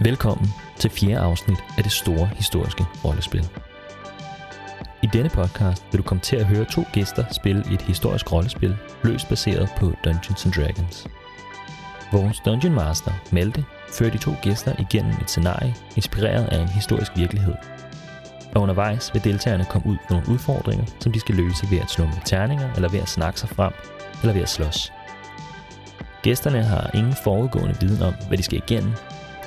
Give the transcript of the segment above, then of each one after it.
Velkommen til fjerde afsnit af det store historiske rollespil. I denne podcast vil du komme til at høre to gæster spille et historisk rollespil, løst baseret på Dungeons and Dragons. Vores Dungeon Master, Malte, fører de to gæster igennem et scenarie, inspireret af en historisk virkelighed. Og undervejs vil deltagerne komme ud for nogle udfordringer, som de skal løse ved at slå med terninger, eller ved at snakke sig frem, eller ved at slås. Gæsterne har ingen forudgående viden om, hvad de skal igennem,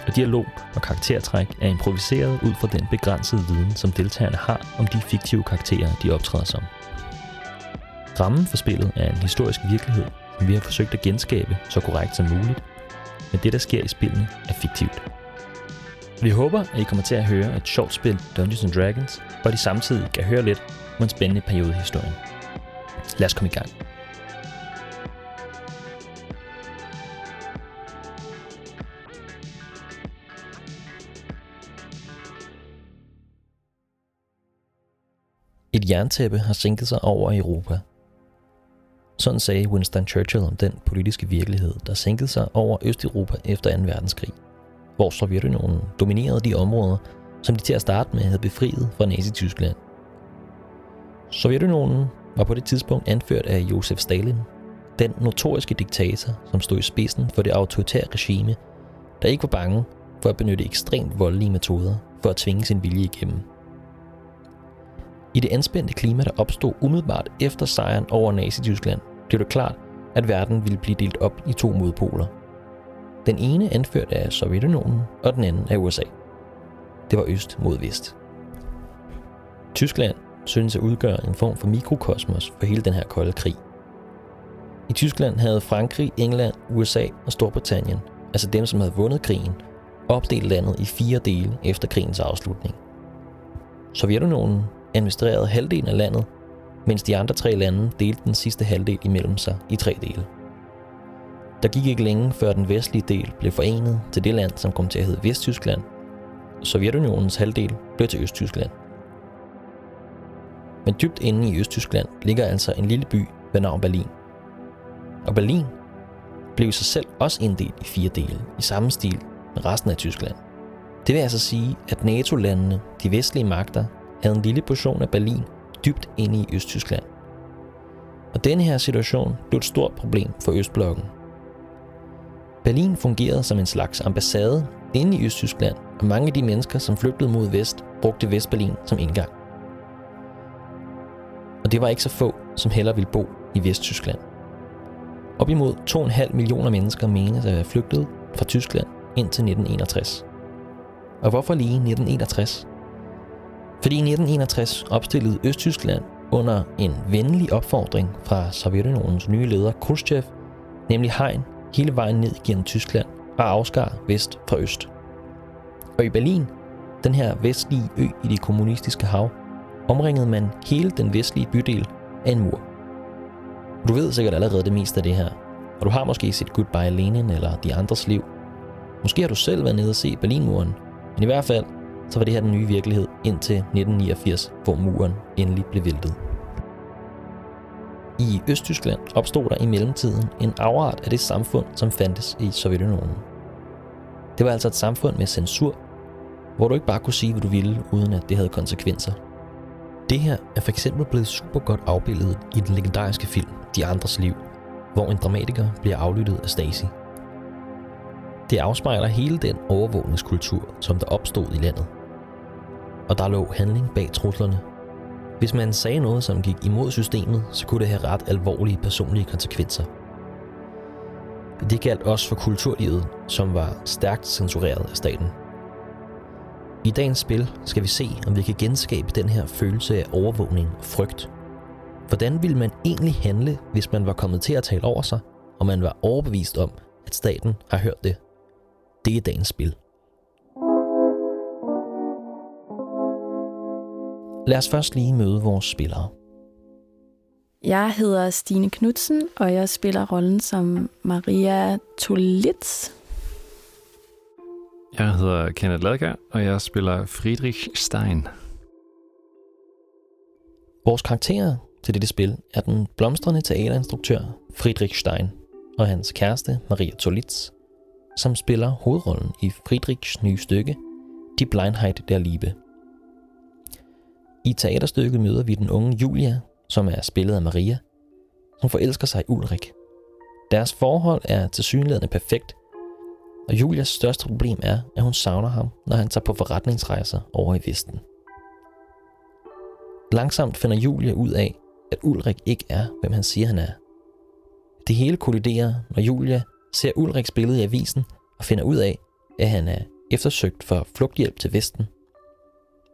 og dialog og karaktertræk er improviseret ud fra den begrænsede viden, som deltagerne har om de fiktive karakterer, de optræder som. Rammen for spillet er en historisk virkelighed, som vi har forsøgt at genskabe så korrekt som muligt, men det, der sker i spillene, er fiktivt. Vi håber, at I kommer til at høre et sjovt spil Dungeons and Dragons, at I samtidig kan høre lidt om en spændende periode i historien. Lad os komme i gang. Et jerntæppe har sænket sig over Europa. Sådan sagde Winston Churchill om den politiske virkelighed, der sænkede sig over Østeuropa efter 2. verdenskrig, hvor Sovjetunionen dominerede de områder, som de til at starte med havde befriet fra Nazi-Tyskland. Sovjetunionen var på det tidspunkt anført af Josef Stalin, den notoriske diktator, som stod i spidsen for det autoritære regime, der ikke var bange for at benytte ekstremt voldelige metoder for at tvinge sin vilje igennem. I det anspændte klima, der opstod umiddelbart efter sejren over Nazi-Tyskland, blev det klart, at verden ville blive delt op i to modpoler. Den ene anført af Sovjetunionen, og den anden af USA. Det var øst mod vest. Tyskland synes at udgøre en form for mikrokosmos for hele den her kolde krig. I Tyskland havde Frankrig, England, USA og Storbritannien, altså dem som havde vundet krigen, opdelt landet i fire dele efter krigens afslutning. Sovjetunionen administrerede halvdelen af landet, mens de andre tre lande delte den sidste halvdel imellem sig i tre dele. Der gik ikke længe før den vestlige del blev forenet til det land, som kom til at hedde Vesttyskland. Sovjetunionens halvdel blev til Østtyskland. Men dybt inde i Østtyskland ligger altså en lille by ved navn Berlin. Og Berlin blev sig selv også inddelt i fire dele, i samme stil med resten af Tyskland. Det vil altså sige, at NATO-landene, de vestlige magter, havde en lille portion af Berlin dybt inde i Østtyskland. Og denne her situation blev et stort problem for Østblokken. Berlin fungerede som en slags ambassade inde i Østtyskland, og mange af de mennesker, som flygtede mod vest, brugte Vestberlin som indgang. Og det var ikke så få, som heller ville bo i Vesttyskland. Op imod 2,5 millioner mennesker menes at være flygtet fra Tyskland indtil 1961. Og hvorfor lige 1961? Fordi i 1961 opstillede Østtyskland under en venlig opfordring fra Sovjetunionens nye leder Khrushchev, nemlig hegn hele vejen ned gennem Tyskland og afskar vest fra øst. Og i Berlin, den her vestlige ø i det kommunistiske hav, omringede man hele den vestlige bydel af en mur. Du ved sikkert allerede det meste af det her, og du har måske set Goodbye Lenin eller De Andres Liv. Måske har du selv været nede og se Berlinmuren, men i hvert fald så var det her den nye virkelighed indtil 1989, hvor muren endelig blev væltet. I Østtyskland opstod der i mellemtiden en afart af det samfund, som fandtes i Sovjetunionen. Det var altså et samfund med censur, hvor du ikke bare kunne sige, hvad du ville, uden at det havde konsekvenser. Det her er for eksempel blevet super godt afbildet i den legendariske film De Andres Liv, hvor en dramatiker bliver aflyttet af Stasi. Det afspejler hele den overvågningskultur, som der opstod i landet – og der lå handling bag truslerne. Hvis man sagde noget, som gik imod systemet, så kunne det have ret alvorlige personlige konsekvenser. Det galt også for kulturlivet, som var stærkt censureret af staten. I dagens spil skal vi se, om vi kan genskabe den her følelse af overvågning og frygt. Hvordan ville man egentlig handle, hvis man var kommet til at tale over sig, og man var overbevist om, at staten har hørt det? Det er dagens spil. Lad os først lige møde vores spillere. Jeg hedder Stine Knudsen, og jeg spiller rollen som Maria Tolitz. Jeg hedder Kenneth Ladger, og jeg spiller Friedrich Stein. Vores karakterer til dette spil er den blomstrende teaterinstruktør Friedrich Stein og hans kæreste Maria Tolitz, som spiller hovedrollen i Friedrichs nye stykke, Die Blindheit der Liebe. I teaterstykket møder vi den unge Julia, som er spillet af Maria, som forelsker sig i Ulrik. Deres forhold er tilsyneladende perfekt, og Julias største problem er, at hun savner ham, når han tager på forretningsrejser over i Vesten. Langsomt finder Julia ud af, at Ulrik ikke er, hvem han siger, han er. Det hele kolliderer, når Julia ser Ulriks billede i avisen og finder ud af, at han er eftersøgt for flugthjælp til Vesten.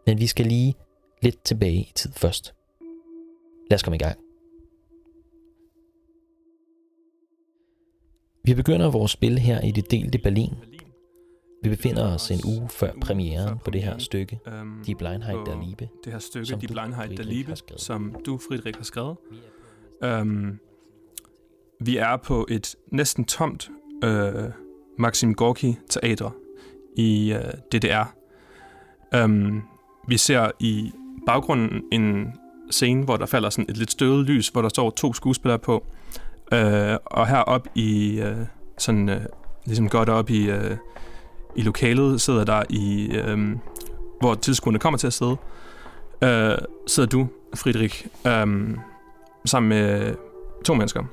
Men vi skal lige lidt tilbage i tid først. Lad os komme i gang. Vi begynder vores spil her i det delte Berlin. Vi befinder os en uge før premieren på det her stykke, øhm, Die Blindheit der Liebe. Det her stykke, som Die du, Blindheit der Liebe, som du, Friedrich, har skrevet. Øhm, vi er på et næsten tomt øh, Maxim Gorki Teater i øh, DDR. Øhm, vi ser i baggrunden en scene, hvor der falder sådan et lidt støvet lys, hvor der står to skuespillere på. Øh, og heroppe i øh, sådan øh, ligesom godt op i, øh, i lokalet sidder der i øh, hvor tilskuerne kommer til at sidde, øh, sidder du, Friedrich, øh, sammen med to mennesker.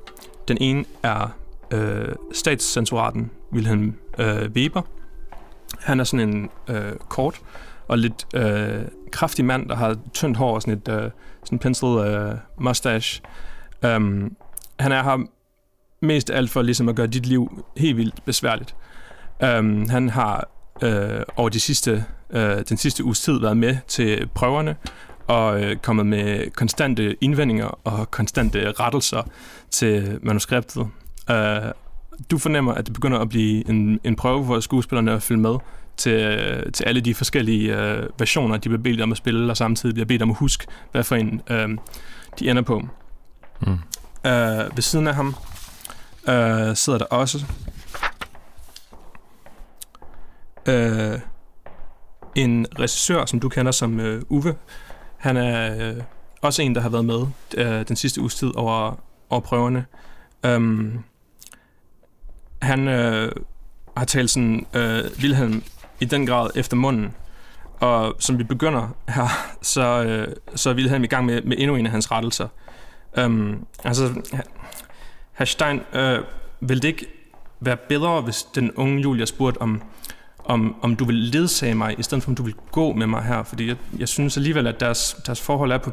Den ene er øh, statscensuraten Wilhelm øh, Weber. Han er sådan en øh, kort og lidt øh, kraftig mand, der har tyndt hår og sådan et øh, sådan pencil øh, mustache. Um, han er her mest alt for ligesom at gøre dit liv helt vildt besværligt. Um, han har øh, over de sidste, øh, den sidste uges tid været med til prøverne og øh, kommet med konstante indvendinger og konstante rettelser til manuskriptet. Uh, du fornemmer, at det begynder at blive en, en prøve for skuespillerne at følge med til, til alle de forskellige øh, versioner, de bliver bedt om at spille, og samtidig bliver bedt om at huske, hvad for en øh, de ender på. Mm. Øh, ved siden af ham øh, sidder der også øh, en regissør, som du kender som øh, Uwe. Han er øh, også en, der har været med øh, den sidste uges tid over, over prøverne. Um, han øh, har talt sådan øh, Wilhelm i den grad efter munden. Og som vi begynder her, så, øh, så er Wilhelm i gang med, med endnu en af hans rettelser. Um, altså, herr Stein, øh, vil det ikke være bedre, hvis den unge Julia spurgte, om, om, om du vil ledsage mig, i stedet for om du vil gå med mig her? Fordi jeg, jeg synes alligevel, at deres, deres forhold er på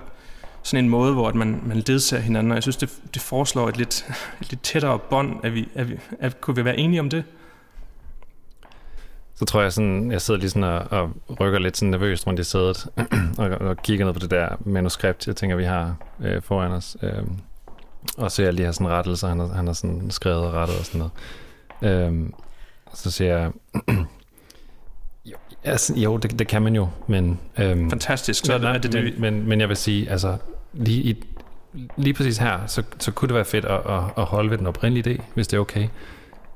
sådan en måde, hvor at man, man ledsager hinanden, og jeg synes, det, det foreslår et lidt, et lidt tættere bånd. Er vi, er vi, er, kunne vi være enige om det? Så tror jeg sådan, jeg sidder lige sådan og, og rykker lidt sådan nervøst rundt i sædet og, og kigger ned på det der manuskript, jeg tænker, vi har øh, foran os. Øh, og så jeg lige har sådan rettelser, han har, han har sådan skrevet og rettet og sådan noget. Øh, så siger jeg, jo, altså, jo det, det kan man jo, men... Øh, Fantastisk. Så er det det, men, men, men jeg vil sige, altså lige, i, lige præcis her, så, så kunne det være fedt at, at, at holde ved den oprindelige idé, hvis det er okay.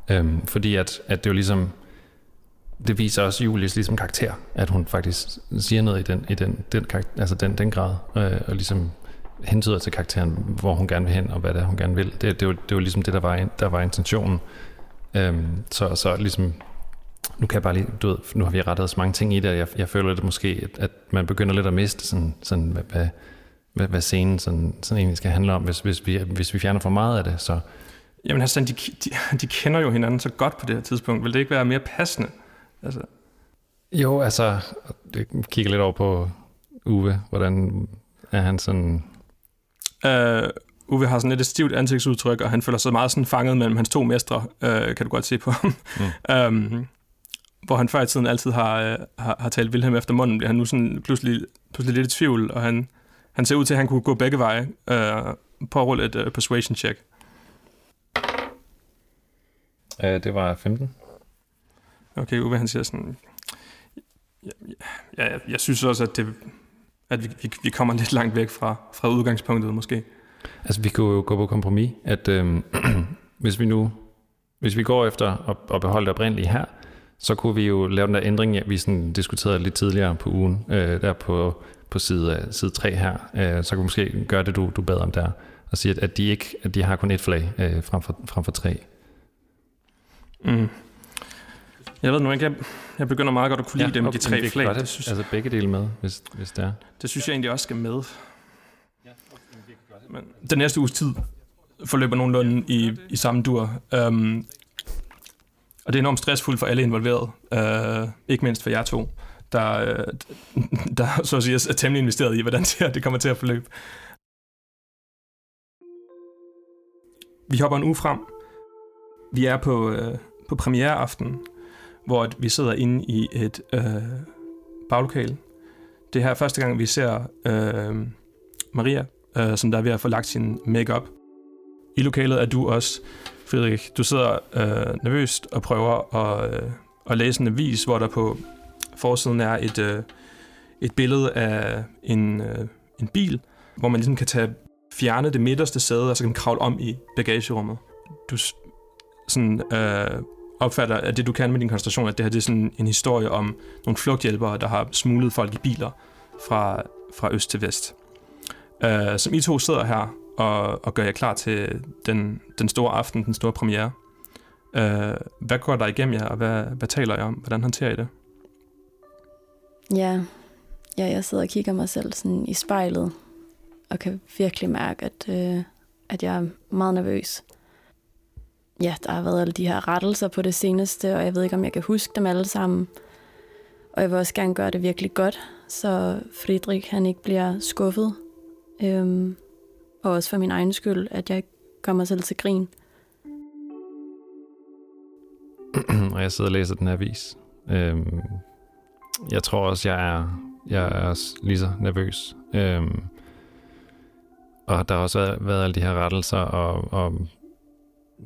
Øhm, fordi at, at det jo ligesom, det viser også Julies ligesom karakter, at hun faktisk siger noget i den, i den, den, karakter, altså den, den grad, øh, og ligesom hentyder til karakteren, hvor hun gerne vil hen, og hvad det er, hun gerne vil. Det, det, var, det var ligesom det, der var, der var intentionen. Øhm, så, så ligesom, nu kan jeg bare lige, du ved, nu har vi rettet så mange ting i det, og jeg, jeg føler det måske, at, at man begynder lidt at miste sådan, sådan hvad, hvad, hvad, hvad scenen sådan, sådan egentlig skal handle om, hvis, hvis, vi, hvis vi fjerner for meget af det, så... Jamen Hassan, de, de, de kender jo hinanden så godt på det her tidspunkt. Vil det ikke være mere passende? Altså, Jo, altså, jeg kigger lidt over på Uwe, hvordan er han sådan... Uh, Uwe har sådan lidt et stivt ansigtsudtryk, og han føler sig meget sådan fanget mellem hans to mestre, uh, kan du godt se på ham. Mm. um, hvor han før i tiden altid har, uh, har, har talt Wilhelm efter munden, bliver han nu sådan pludselig, pludselig lidt i tvivl, og han, han ser ud til, at han kunne gå begge veje. Uh, på at rulle et uh, persuasion check. Uh, det var 15. Okay, Uwe han siger sådan, ja, ja, jeg, jeg synes også, at, det, at vi, vi, vi kommer lidt langt væk fra, fra udgangspunktet måske. Altså, vi kunne jo gå på kompromis, at øhm, hvis vi nu, hvis vi går efter at, at beholde det oprindelige her, så kunne vi jo lave den der ændring, vi sådan diskuterede lidt tidligere på ugen, øh, der på, på side, side 3 her, øh, så kunne vi måske gøre det, du, du bad om der, og sige, at, at, de ikke, at de har kun et flag øh, frem, for, frem for tre. Mm. Jeg ved nu ikke, jeg, jeg begynder meget godt at kunne lide ja, dem, de tre flag. Godt, det synes, altså begge dele med, hvis, hvis det er. Det synes jeg egentlig også skal med. Men den næste uges tid forløber nogenlunde i, i samme dur. Um, og det er enormt stressfuldt for alle involverede. Uh, ikke mindst for jer to, der, uh, der så at sige, er temmelig investeret i, hvordan det, her, det kommer til at forløbe. Vi hopper en uge frem. Vi er på, uh, på premiereaften, hvor vi sidder inde i et øh, baglokale. Det er her første gang, vi ser øh, Maria, øh, som der er ved at få lagt sin makeup. I lokalet er du også, Frederik. Du sidder øh, nervøst og prøver at, øh, at læse en avis, hvor der på forsiden er et, øh, et billede af en, øh, en bil, hvor man ligesom kan tage fjerne det midterste sæde, og så kan man kravle om i bagagerummet. Du sådan, øh, opfatter, at det du kan med din koncentration, at det her det er sådan en historie om nogle flugthjælpere, der har smuglet folk i biler fra, fra øst til vest. Uh, som I to sidder her og, og gør jer klar til den, den store aften, den store premiere. Uh, hvad går der igennem jer, og hvad, hvad taler I om? Hvordan håndterer I det? Ja, ja jeg sidder og kigger mig selv sådan i spejlet, og kan virkelig mærke, at, øh, at jeg er meget nervøs. Ja, der har været alle de her rettelser på det seneste, og jeg ved ikke, om jeg kan huske dem alle sammen. Og jeg vil også gerne gøre det virkelig godt, så Friedrich han ikke bliver skuffet. Øhm, og også for min egen skyld, at jeg ikke gør mig selv til grin. og jeg sidder og læser den her avis. Øhm, jeg tror også, jeg er, jeg er også lige så nervøs. Øhm, og der har også været, været alle de her rettelser, og, og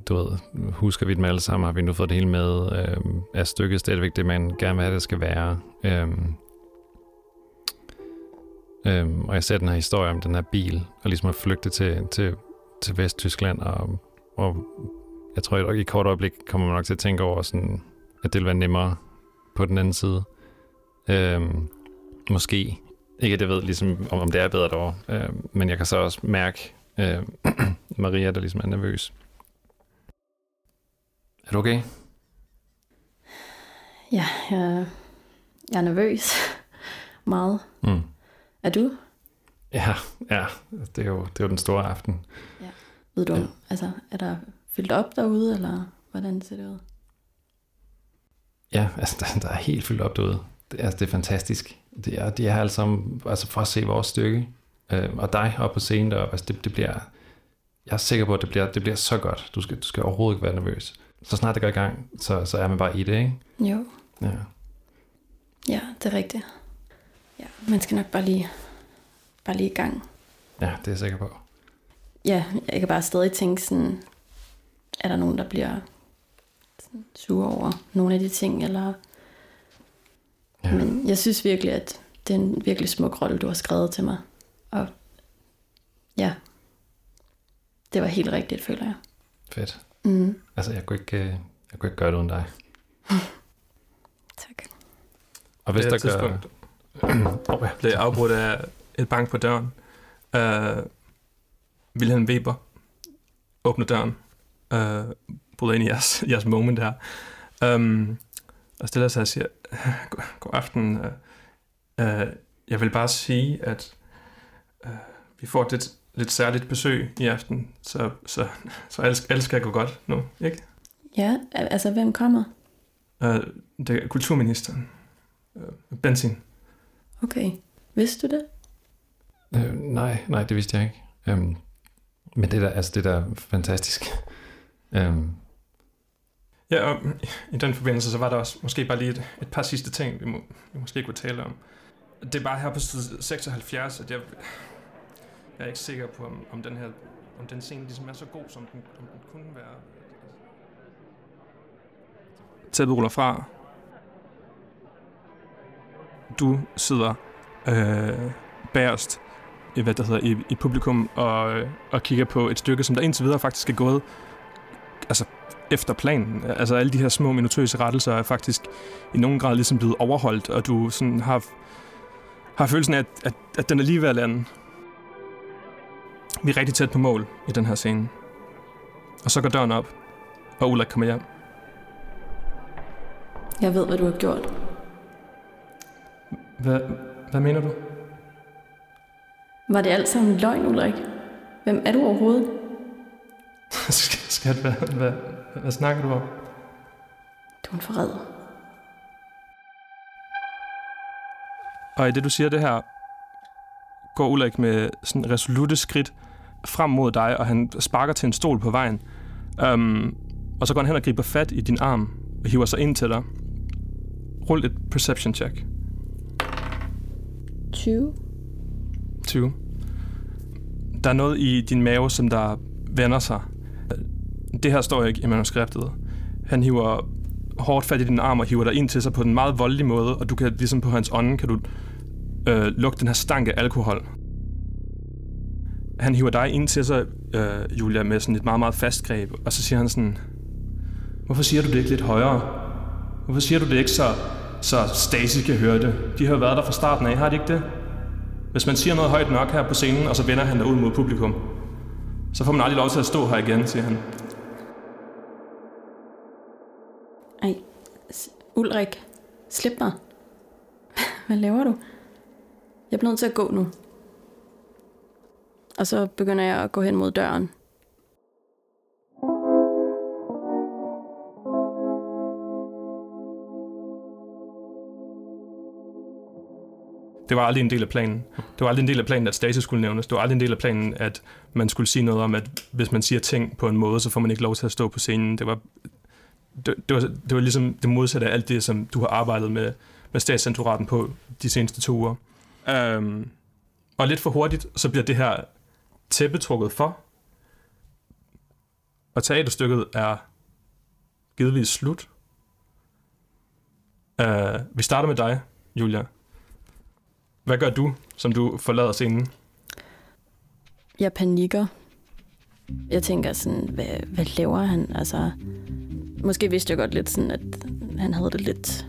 du ved, husker vi dem alle sammen, har vi nu fået det hele med, øh, er stykket stadigvæk det, man gerne vil have, det skal være. Øh, øh, og jeg ser den her historie om den her bil, og ligesom at flygte til, til, til Vesttyskland, og, og jeg tror, at i et kort øjeblik kommer man nok til at tænke over, sådan, at det vil være nemmere på den anden side. Øh, måske. Ikke at jeg ved, ligesom, om, om det er bedre derovre, øh, men jeg kan så også mærke øh, Maria, der ligesom er nervøs. Er du okay? Ja, jeg, jeg er nervøs. Meget. Mm. Er du? Ja, ja. Det er jo, det er jo den store aften. Ja. Ved du, ja. altså, er der fyldt op derude, eller hvordan ser det ud? Ja, altså, der, der er helt fyldt op derude. Det, altså, det er fantastisk. Det er, de er alle sammen, altså for at se vores stykke, øh, og dig op på scenen deroppe, altså det, det bliver, jeg er sikker på, at det bliver, det bliver så godt. Du skal, du skal overhovedet ikke være nervøs så snart det går i gang, så, så er man bare i det, ikke? Jo. Ja. Ja, det er rigtigt. Ja, man skal nok bare lige, bare lige i gang. Ja, det er jeg sikker på. Ja, jeg kan bare stadig tænke sådan, er der nogen, der bliver sådan sure over nogle af de ting, eller... Ja. Men jeg synes virkelig, at det er en virkelig smuk rolle, du har skrevet til mig. Og ja, det var helt rigtigt, føler jeg. Fedt. Mm. Altså, jeg kunne ikke, øh, jeg kunne ikke gøre det uden dig. tak. Og hvis det der gør... oh, ja. blev afbrudt af et bank på døren. Uh, Wilhelm Weber åbner døren. Uh, bryder ind i jeres, jeres moment her. Um, og stiller sig og siger, god, god aften. Uh, uh, jeg vil bare sige, at uh, vi får et lidt særligt besøg i aften, så, så, så alt, alt skal gå godt nu, ikke? Ja, altså hvem kommer? Uh, det er kulturministeren. Uh, Benzin. Okay. Vidste du det? Uh, nej, nej, det vidste jeg ikke. Um, men det der, altså det der er fantastisk. Um, ja, og i den forbindelse, så var der også måske bare lige et, et par sidste ting, vi, må, vi måske kunne tale om. Det er bare her på side 76, at jeg, jeg er ikke sikker på, om, om den her om den scene ligesom er så god, som den, om den kunne være. Tæppet ruller fra. Du sidder øh, bagerst i, hvad der hedder, i, i publikum og, øh, og kigger på et stykke, som der indtil videre faktisk er gået altså, efter planen. Altså alle de her små minutøse rettelser er faktisk i nogen grad ligesom blevet overholdt, og du sådan har, har følelsen af, at, at, at den er en. Vi er rigtig tæt på mål i den her scene. Og så går døren op, og Ulrik kommer hjem. Jeg ved, hvad du har gjort. Hvad, hvad mener du? Var det alt sammen løgn, Ulrik? Hvem er du overhovedet? Skat, hvad, hvad, hvad snakker du om? Du er en forræder. Og i det, du siger det her, går Ulrik med sådan resolute skridt frem mod dig, og han sparker til en stol på vejen. Um, og så går han hen og griber fat i din arm og hiver sig ind til dig. Rul et perception check. 20. 20. Der er noget i din mave, som der vender sig. Det her står ikke i manuskriptet. Han hiver hårdt fat i din arm og hiver dig ind til sig på en meget voldelig måde, og du kan ligesom på hans ånde, kan du øh, lugte den her stank af alkohol. Han hiver dig ind til sig, øh, Julia, med sådan et meget, meget fast greb, og så siger han sådan, hvorfor siger du det ikke lidt højere? Hvorfor siger du det ikke, så, så Stasi kan høre det? De har jo været der fra starten af, har de ikke det? Hvis man siger noget højt nok her på scenen, og så vender han ud mod publikum, så får man aldrig lov til at stå her igen, siger han. Ej, S- Ulrik, slip mig. Hvad laver du? Jeg bliver nødt til at gå nu. Og så begynder jeg at gå hen mod døren. Det var aldrig en del af planen. Det var aldrig en del af planen, at Stasi skulle nævnes. Det var aldrig en del af planen, at man skulle sige noget om, at hvis man siger ting på en måde, så får man ikke lov til at stå på scenen. Det var, det, det var, det var ligesom det modsatte af alt det, som du har arbejdet med, med statscenturaten på de seneste to uger. Um, og lidt for hurtigt, så bliver det her tæppetrukket for. Og teaterstykket er givetvis slut. Uh, vi starter med dig, Julia. Hvad gør du, som du forlader scenen? Jeg panikker. Jeg tænker sådan, hvad, hvad laver han? Altså, måske vidste jeg godt lidt sådan, at han havde det lidt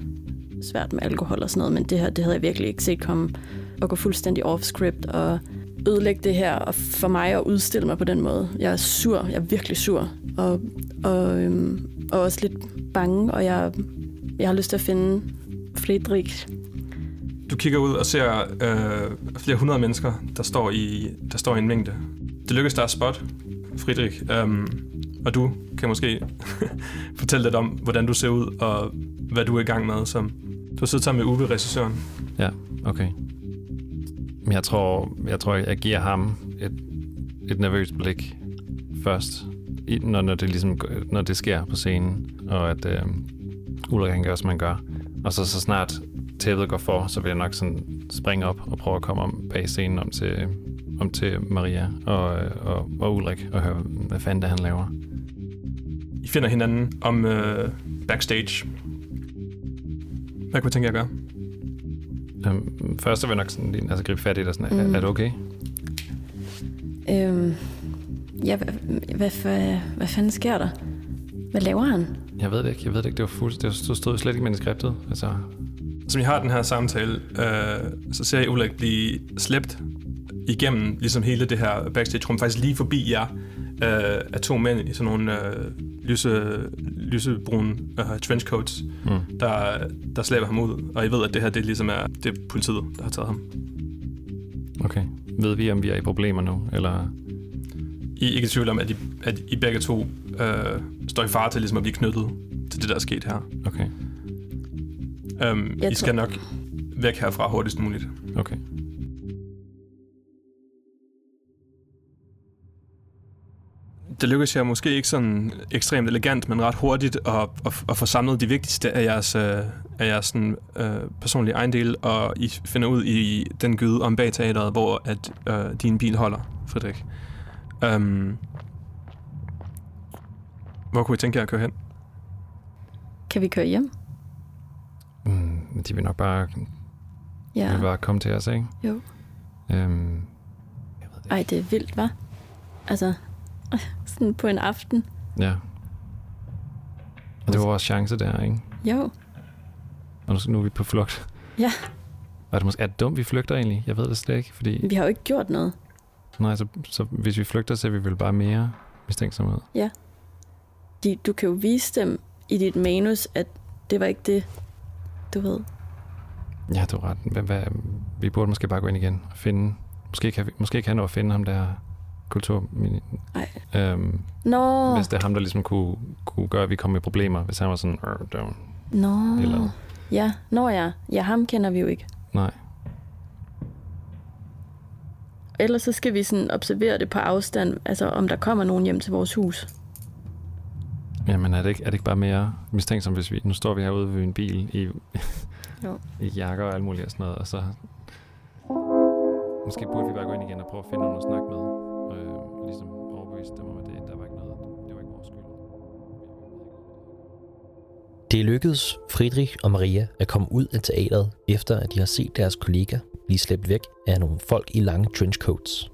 svært med alkohol og sådan noget, men det her, det havde jeg virkelig ikke set komme og gå fuldstændig off-script og ødelægge det her, og for mig at udstille mig på den måde. Jeg er sur, jeg er virkelig sur, og, og, øhm, og også lidt bange, og jeg, jeg har lyst til at finde Friedrich. Du kigger ud og ser øh, flere hundrede mennesker, der står, i, der står i en mængde. Det lykkes dig at spotte, Friedrich, øhm, og du kan måske fortælle lidt om, hvordan du ser ud, og hvad du er i gang med. Som, du har siddet sammen med Uwe, regissøren. Ja, okay. Men jeg tror, jeg, tror, jeg giver ham et, et nervøst blik først, når, når, det ligesom, når det sker på scenen, og at øh, Ulrik han gør, som man gør. Og så, så snart tæppet går for, så vil jeg nok sådan springe op og prøve at komme om bag scenen om til, om til Maria og, øh, og, og Ulrik og høre, hvad fanden det han laver. I finder hinanden om øh, backstage. Hvad kunne du tænke jer at gøre? Um, først vil jeg nok sådan, lige, altså, gribe fat i dig. Sådan, mm. er, er det okay? Øhm, ja, hvad, hvad, hvad, hvad fanden sker der? Hvad laver han? Jeg ved det ikke. Jeg ved det ikke. Det var fuldt. Det stod, stod slet ikke i manuskriptet. Altså, Som I har den her samtale, øh, så ser I Ulrik blive slæbt igennem ligesom hele det her backstage-rum, faktisk lige forbi jer, øh, af to mænd i sådan nogle øh, lyse, lysebrune øh, trenchcoats, mm. der, der slæber ham ud. Og I ved, at det her det ligesom er, det er politiet, der har taget ham. Okay. Ved vi, om vi er i problemer nu? Eller... I er ikke i tvivl om, at I, at I begge to øh, står i fare til ligesom at blive knyttet til det, der er sket her. Okay. Um, Jeg I skal tror- nok væk herfra hurtigst muligt. Okay. Det lykkedes jer måske ikke sådan ekstremt elegant, men ret hurtigt at, at, at få samlet de vigtigste af jeres, øh, af jeres sådan, øh, personlige ejendele, og I finder ud i den gyde om bag teateret, hvor at, øh, din bil holder, Frederik. Um, hvor kunne I tænke jer at køre hen? Kan vi køre hjem? Mm, de vil nok bare, ja. Ja. vil bare komme til os, ikke? Jo. Øhm, Ej, det er vildt, hva'? Altså, sådan på en aften. ja. Og det var vores chance der, ikke? Jo. Og nu, nu er vi på flugt. Ja. Er det måske er det dumt, vi flygter egentlig? Jeg ved det slet ikke, fordi... Vi har jo ikke gjort noget. Nej, så, så hvis vi flygter, så er vi vel bare mere mistænksomme ud. De, du kan jo vise dem i dit manus, at det var ikke det, du ved. Ja, du har ret. Hvad, hvad, vi burde måske bare gå ind igen og finde... Måske kan, vi, måske kan at finde ham der kultur... Nej. Øhm, Nå, hvis det er ham, der ligesom kunne, kunne gøre, at vi kom i problemer. Hvis han var sådan... Nå. Eller- Ja, nå ja. Ja, ham kender vi jo ikke. Nej. Ellers så skal vi sådan observere det på afstand, altså om der kommer nogen hjem til vores hus. Jamen er det ikke, er det ikke bare mere mistænksomt, hvis vi... Nu står vi herude ved en bil i, Jo. i jakker og alt muligt og sådan noget, og så... Måske burde vi bare gå ind igen og prøve at finde nogen at snakke med. Det lykkedes Friedrich og Maria at komme ud af teateret, efter at de har set deres kollega blive slæbt væk af nogle folk i lange trenchcoats.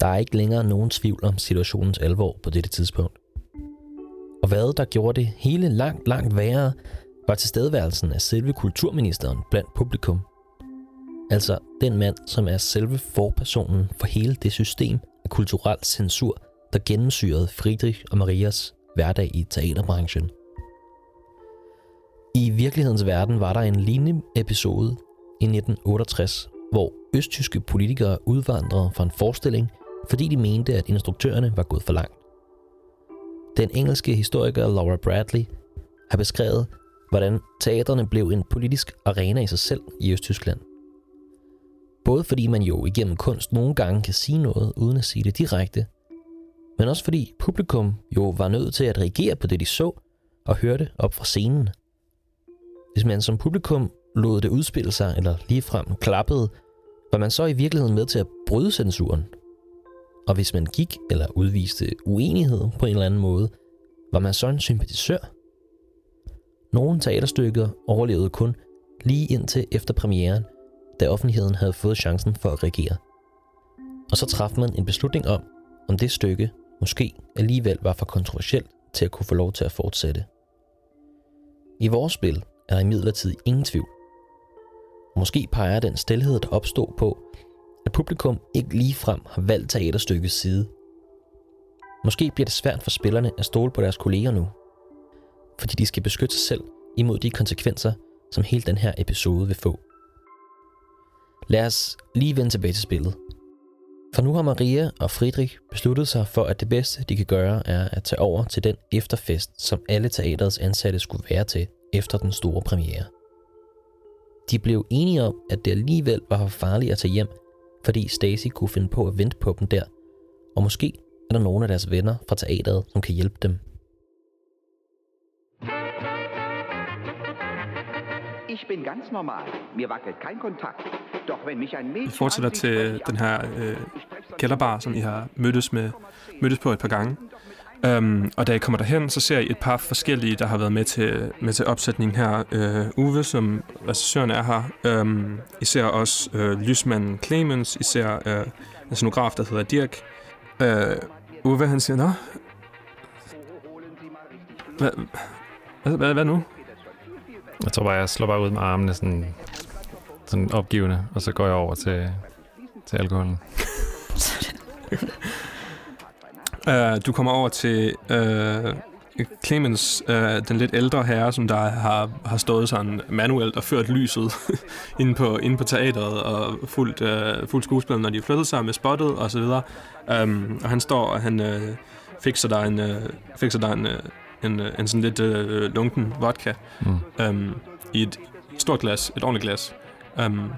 Der er ikke længere nogen tvivl om situationens alvor på dette tidspunkt. Og hvad der gjorde det hele langt, langt værre, var tilstedeværelsen af selve kulturministeren blandt publikum. Altså den mand, som er selve forpersonen for hele det system af kulturel censur, der gennemsyrede Friedrich og Marias hverdag i teaterbranchen. I virkelighedens verden var der en lignende episode i 1968, hvor østtyske politikere udvandrede fra en forestilling, fordi de mente, at instruktørerne var gået for langt. Den engelske historiker Laura Bradley har beskrevet, hvordan teaterne blev en politisk arena i sig selv i Østtyskland. Både fordi man jo igennem kunst nogle gange kan sige noget uden at sige det direkte, men også fordi publikum jo var nødt til at reagere på det, de så og hørte op fra scenen. Hvis man som publikum lod det udspille sig, eller ligefrem klappede, var man så i virkeligheden med til at bryde censuren. Og hvis man gik eller udviste uenighed på en eller anden måde, var man så en sympatisør. Nogle teaterstykker overlevede kun lige indtil efter premieren, da offentligheden havde fået chancen for at reagere. Og så traf man en beslutning om, om det stykke måske alligevel var for kontroversielt til at kunne få lov til at fortsætte. I vores spil er der imidlertid ingen tvivl. Måske peger den stilhed, der opstod på, at publikum ikke ligefrem har valgt teaterstykkets side. Måske bliver det svært for spillerne at stole på deres kolleger nu, fordi de skal beskytte sig selv imod de konsekvenser, som hele den her episode vil få. Lad os lige vende tilbage til spillet. For nu har Maria og Friedrich besluttet sig for, at det bedste, de kan gøre, er at tage over til den efterfest, som alle teaterets ansatte skulle være til efter den store premiere. De blev enige om, at det alligevel var for farligt at tage hjem, fordi Stacy kunne finde på at vente på dem der, og måske er der nogle af deres venner fra teateret, som kan hjælpe dem. Ich bin ganz normal. Mir wackelt kein Kontakt. Doch wenn mich ein Vi Mädchen fortsætter til den her øh, kælderbar, som I har mødtes, med, mødtes på et par gange. Um, og da I kommer derhen, så ser I et par forskellige, der har været med til, med til opsætningen her. Uh, Uwe, som regissøren er her. Um, I ser også uh, lysmanden Clemens. I ser uh, en scenograf, der hedder Dirk. Uh, Uwe, han siger, Nå, hvad, hvad, hvad, hvad nu? Jeg tror bare, jeg slår bare ud med armene sådan, sådan opgivende, og så går jeg over til, til alkoholen. Uh, du kommer over til uh, Clemens, uh, den lidt ældre herre, som der har, har stået sådan manuelt og ført lyset inde, på, inde på teateret og fuldt, uh, fuldt skuespil, når de flyttede sig med spottet og så videre. Um, og han står og han uh, fikser dig en, uh, fikser dig en, uh, en, uh, en sådan lidt uh, lunken vodka Mm. um, i et stort glas, et ordentligt glas. Um,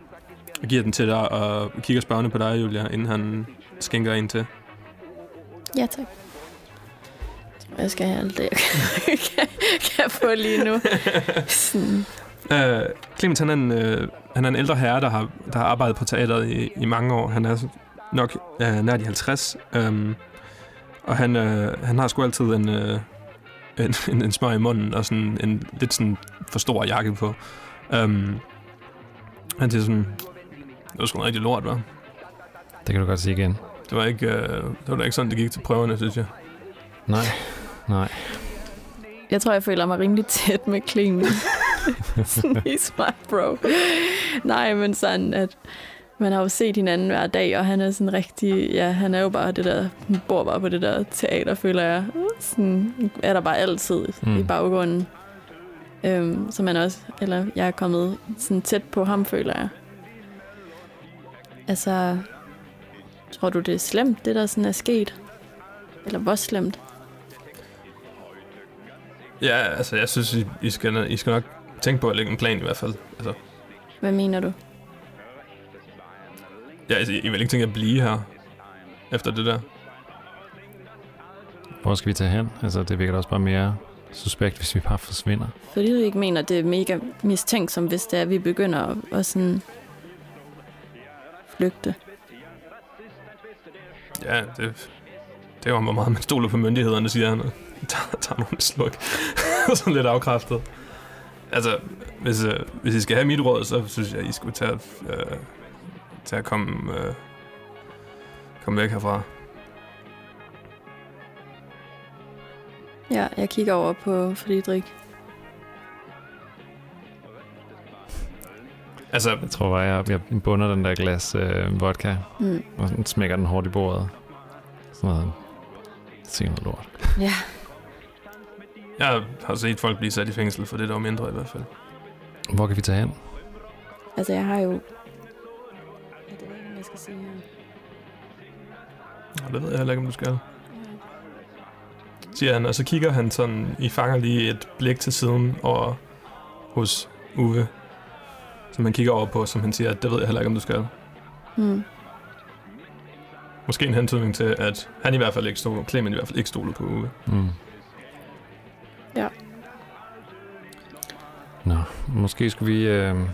og giver den til dig og kigger spørgende på dig, Julia, inden han skænker en til. Ja, tak. Jeg skal have alt det, jeg kan, kan, kan få lige nu. Sådan. Uh, Clemens, han er, en, uh, han er en ældre herre, der har, der har arbejdet på teateret i, i mange år. Han er nok uh, nær de 50. Um, og han, uh, han har sgu altid en, uh, en, en, en smør i munden og sådan en lidt sådan for stor jakke på. Um, han siger sådan, det var sgu rigtig lort, hva'? Det kan du godt sige igen. Det var ikke, uh, det var da ikke sådan, det gik til prøverne, synes jeg. Nej, nej. Jeg tror, jeg føler mig rimelig tæt med sådan, he's my bro. Nej, men sådan, at man har jo set hinanden hver dag, og han er sådan rigtig, ja, han er jo bare det der, han bor bare på det der teater, føler jeg. Sådan er der bare altid mm. i baggrunden. Øhm, så man også, eller jeg er kommet sådan tæt på ham, føler jeg. Altså, tror du, det er slemt, det der sådan er sket? Eller hvor slemt? Ja, altså jeg synes, I, I, skal, I skal nok tænke på at lægge en plan i hvert fald. Altså, Hvad mener du? ja, altså, I vil ikke tænke at blive her efter det der. Hvor skal vi tage hen? Altså, det virker også bare mere suspekt, hvis vi bare forsvinder. Fordi du ikke mener, det er mega mistænksomt, hvis det er, at vi begynder at, at sådan flygte. Ja, det, det var hvor meget man stoler på myndighederne, siger han. Tager, tager nogle sluk. Sådan lidt afkræftet. Altså, hvis, øh, hvis I skal have mit råd, så synes jeg, I skulle tage, øh, tage at komme, øh, komme væk herfra. Ja, jeg kigger over på Friedrich. Altså, Jeg tror bare, jeg, jeg bunder den der glas øh, vodka, Mm. og sådan smækker den hårdt i bordet. Sådan noget. Sikke noget lort. Ja, jeg har set folk blive sat i fængsel for det, der var mindre i hvert fald. Hvor kan vi tage hen? altså jeg har jo... Jeg ved ikke, jeg skal sige her. Og det ved jeg heller ikke, om du skal. Siger han, og så kigger han sådan, I fanger lige et blik til siden over hos Uwe, som han kigger over på, som han siger, at det ved jeg heller ikke, om du skal. Mm. Måske en hentydning til, at han i hvert fald ikke stod, Clement i hvert fald ikke stolede på Uwe. Mm. Ja. Nå, måske skulle vi... Øh, måske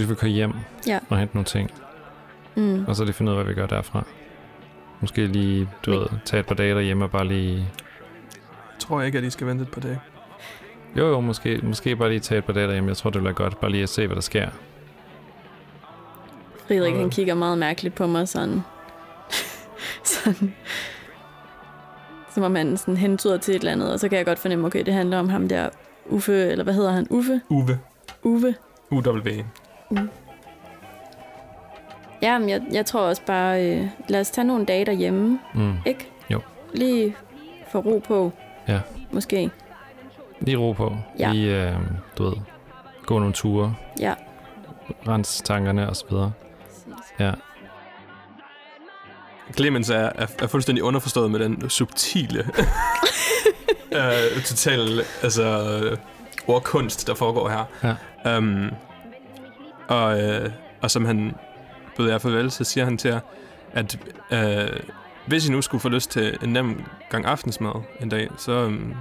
skulle vi køre hjem Ja. og hente nogle ting, Mm. og så lige finde ud af, hvad vi gør derfra. Måske lige, du Men- ved, tage et par dage derhjemme og bare lige... Jeg tror ikke, at I skal vente et par dage. Jo, jo, måske, måske bare lige tage et par dage derhjemme. Jeg tror, det være godt. Bare lige at se, hvad der sker. Friedrich, han kigger meget mærkeligt på mig, sådan... sådan... Som om han sådan hentyder til et eller andet, og så kan jeg godt fornemme, okay, det handler om ham der Uffe, eller hvad hedder han? Uffe? Uwe. Uwe? UW. Ja, men jeg, jeg tror også bare, øh, lad os tage nogle dage derhjemme, Mm. ikke? Jo. Lige få ro på. Ja. Måske. Lige ro på. Ja. Lige, øh, du ved, gå nogle ture. Ja. Rens tankerne og så videre. Ja. Clemens er, er, er fuldstændig underforstået med den subtile, øh, total altså, øh, ordkunst, der foregår her. Ja. Um, og, øh, og som han bød jer farvel, så siger han til jer, at øh, hvis I nu skulle få lyst til en nem gang aftensmad en dag, så, um,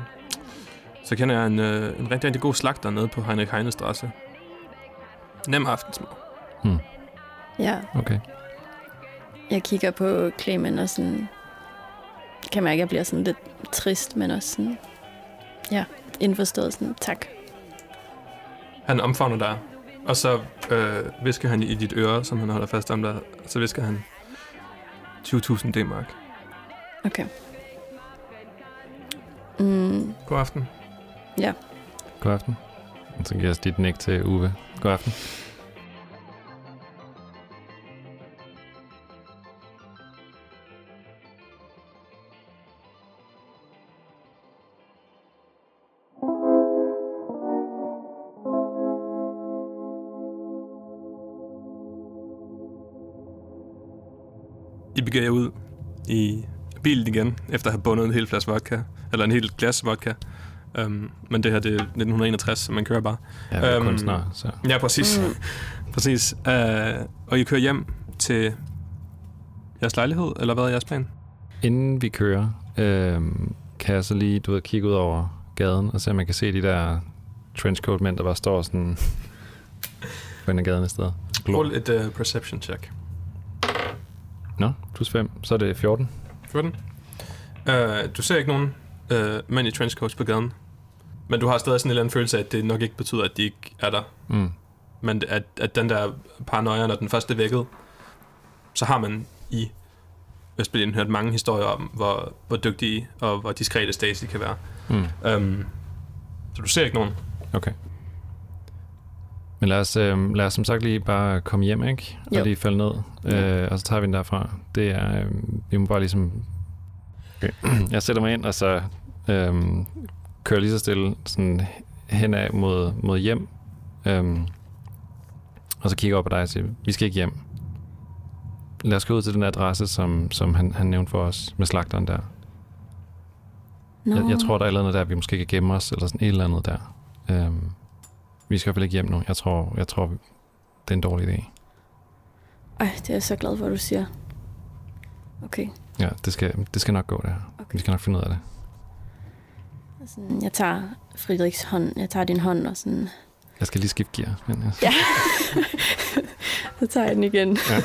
så kender jeg en, øh, en rigtig, rigtig god slagter nede på Heinrich Heinestrasse. Nem aftensmad. Mm. Ja, Okay. jeg kigger på Clemen og sådan... Kan mærke, at jeg bliver sådan lidt trist, men også sådan... Ja, indforstået sådan, tak. Han omfavner dig, og så øh, visker han i dit øre, som han holder fast om dig, så visker han 20.000 D-mark. Okay. Mm, God aften. God aften. Og så giver jeg dit nik til Uwe. God aften. I begiver jer ud i bilen igen, efter at have bundet en hel flaske vodka, eller en hel glas vodka. Um, men det her, det er 1961, så man kører bare. Ja, jeg er Øhm, kunstner, så... Ja, præcis. Mm. Præcis. Uh, og I kører hjem til jeres lejlighed, eller hvad er jeres plan? Inden vi kører, øh, kan jeg så lige, du ved, kigge ud over gaden og se, om man kan se de der trenchcoat mænd, der bare står sådan på en af gaden i stedet. Rul et uh, perception check. Nå, plus 5, så er det 14. 14. Uh, du ser ikke nogen uh, mænd i trenchcoats på gaden. Men du har stadig sådan en eller anden følelse af, at det nok ikke betyder, at de ikke er der. Mm. Men at, at den der paranoia, når den første er vækket, så har man i Østberlin hørt mange historier om, hvor, hvor dygtige og hvor diskrete Stacy kan være. Mm. Um, så du ser ikke nogen. Okay. Men lad os, øh, lad os som sagt lige bare komme hjem, ikke? Og Jo. lige falde ned, øh, og så tager vi den derfra. Det er, øh, vi må bare ligesom... Okay. Jeg sætter mig ind, og så øh, kører lige så stille sådan hen af mod, mod hjem. Øhm, og så kigger op på dig og siger, vi skal ikke hjem. Lad os gå ud til den adresse, som, som han, han nævnte for os med slagteren der. Nå, Jeg, jeg tror, der er et eller andet der, vi måske kan gemme os, eller sådan et eller andet der. Øhm, vi skal i hvert fald ikke hjem nu. Jeg tror, jeg tror det er en dårlig idé. Ej, det er jeg så glad for, at du siger. Okay. Ja, det skal, det skal nok gå der. Okay. Vi skal nok finde ud af det. Sådan, jeg tager Frideriks hånd, jeg tager din hånd, og sådan, Jeg skal lige skifte gear. Men jeg, Ja. så tager jeg den igen. Ja.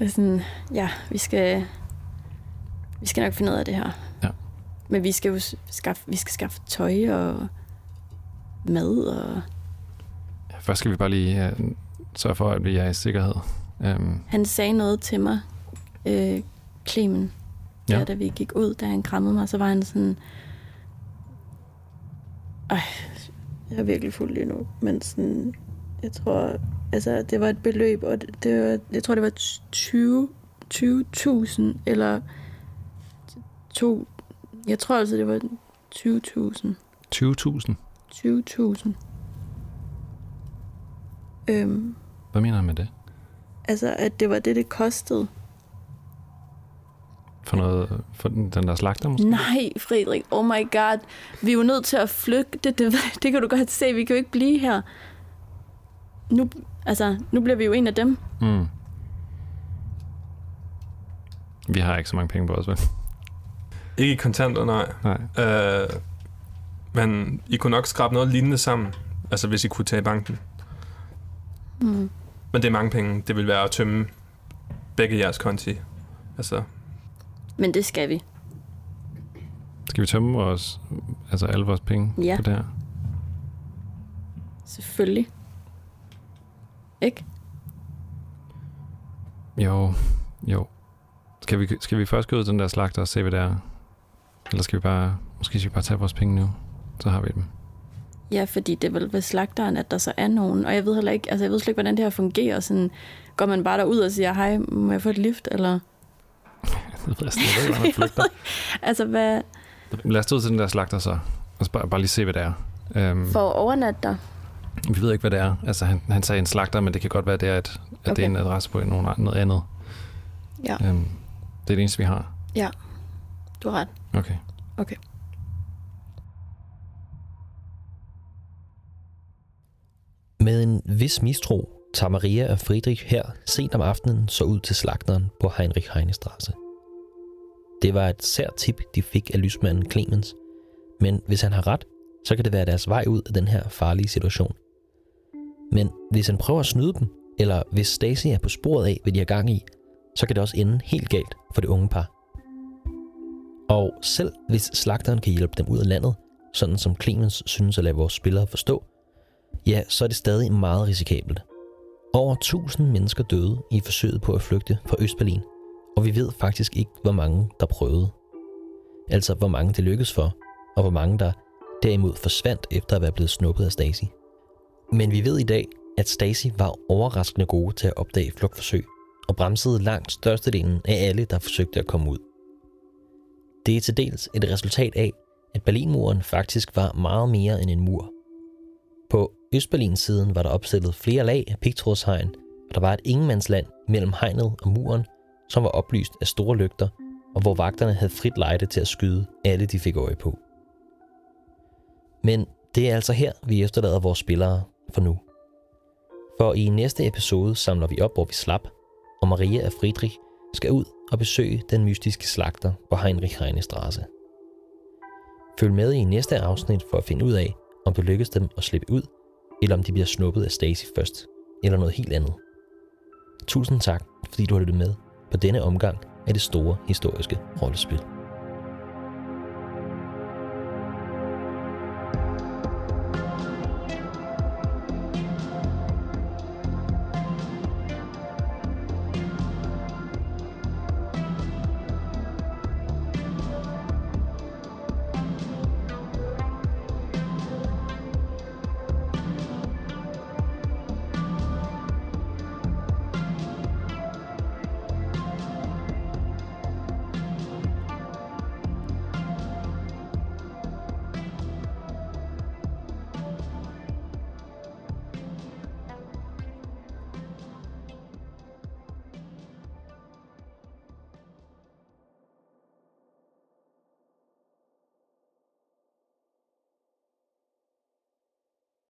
og sådan, ja, vi skal, vi skal nok finde ud af det her. Ja. Men vi skal jo skaffe, vi skal skaffe tøj og mad og... først skal vi bare lige uh, sørge for, at vi er i sikkerhed. Um, Han sagde noget til mig, øh, Clemen, Ja. ja. da vi gik ud, da han krammede mig, så var han sådan... Ej, jeg er virkelig fuld lige nu, men sådan... Jeg tror, altså, det var et beløb, og det, det var, jeg tror, det var 20 20.000, eller to... Jeg tror altså, det var 20.000. 20.000. 20.000. Øhm, Hvad mener han med det? altså, at det var det, det kostede. For, noget, for den, der slagter måske? Nej, Frederik, oh my god. Vi er jo nødt til at flygte. Det, det, det kan du godt se. Vi kan jo ikke blive her. Nu, altså, nu bliver vi jo en af dem. Mm. Vi har ikke så mange penge på os, vel? Ikke i kontanter, nej. Nej. Øh, men I kunne nok skrabe noget lignende sammen, altså hvis I kunne tage banken. Mm. Men det er mange penge. Det vil være at tømme begge jeres konti. Altså, Men det skal vi. Skal vi tømme vores, altså alle vores penge Ja. på det her? Selvfølgelig. Ikke? Jo, jo. Skal vi, skal vi først gå ud til den der slagter og se, hvad det er? Eller skal vi bare, måske skal vi bare tage vores penge nu? Så har vi dem. Ja, fordi det er vel ved slagteren, at der så er nogen. Og jeg ved heller ikke, altså jeg ved slet ikke, hvordan det her fungerer. Sådan, går man bare derud og siger, hej, må jeg få et lift? Eller, Jeg ved ikke, hvordan man flygter. altså hvad, Lad os tage ud til den der slagter så. Og så bare, bare lige se, hvad det er. Um, for at overnatte dig? Vi ved ikke, hvad det er. Altså, han, han sagde en slagter, men det kan godt være, det er, et, at okay. det er en adresse på nogen, noget andet. Ja. Um, det er det eneste, vi har. Du har ret. Okay. Okay. Med en vis mistro tager Maria og Friedrich her sent om aftenen så ud til slagteren på Heinrich Heinestrasse. Det var et sært tip, de fik af lysmanden Clemens, men hvis han har ret, så kan det være deres vej ud af den her farlige situation. Men hvis han prøver at snyde dem, eller hvis Stacy er på sporet af, hvad de har gang i, så kan det også ende helt galt for det unge par. Og selv hvis slagteren kan hjælpe dem ud af landet, sådan som Clemens synes at lade vores spillere forstå, ja, så er det stadig meget risikabelt. Over 1000 mennesker døde i forsøget på at flygte fra Østberlin, og vi ved faktisk ikke, hvor mange der prøvede. Altså, hvor mange det lykkedes for, og hvor mange der derimod forsvandt efter at være blevet snuppet af Stacy. Men vi ved i dag, at Stacy var overraskende gode til at opdage flugtforsøg, og bremsede langt størstedelen af alle, der forsøgte at komme ud. Det er til dels et resultat af, at Berlinmuren faktisk var meget mere end en mur. På Østberlins siden var der opstillet flere lag af pigtrådshegn, og der var et ingenmandsland mellem hegnet og muren, som var oplyst af store lygter, og hvor vagterne havde frit lejde til at skyde alle, de fik øje på. Men det er altså her, vi efterlader vores spillere for nu. For i næste episode samler vi op, hvor vi slap, og Maria og Friedrich skal ud og besøge den mystiske slagter på Heinrich Heine Følg med i næste afsnit for at finde ud af, om det lykkes dem at slippe ud, eller om de bliver snuppet af Stacy først, eller noget helt andet. Tusind tak, fordi du har lyttet med på denne omgang af det store historiske rollespil.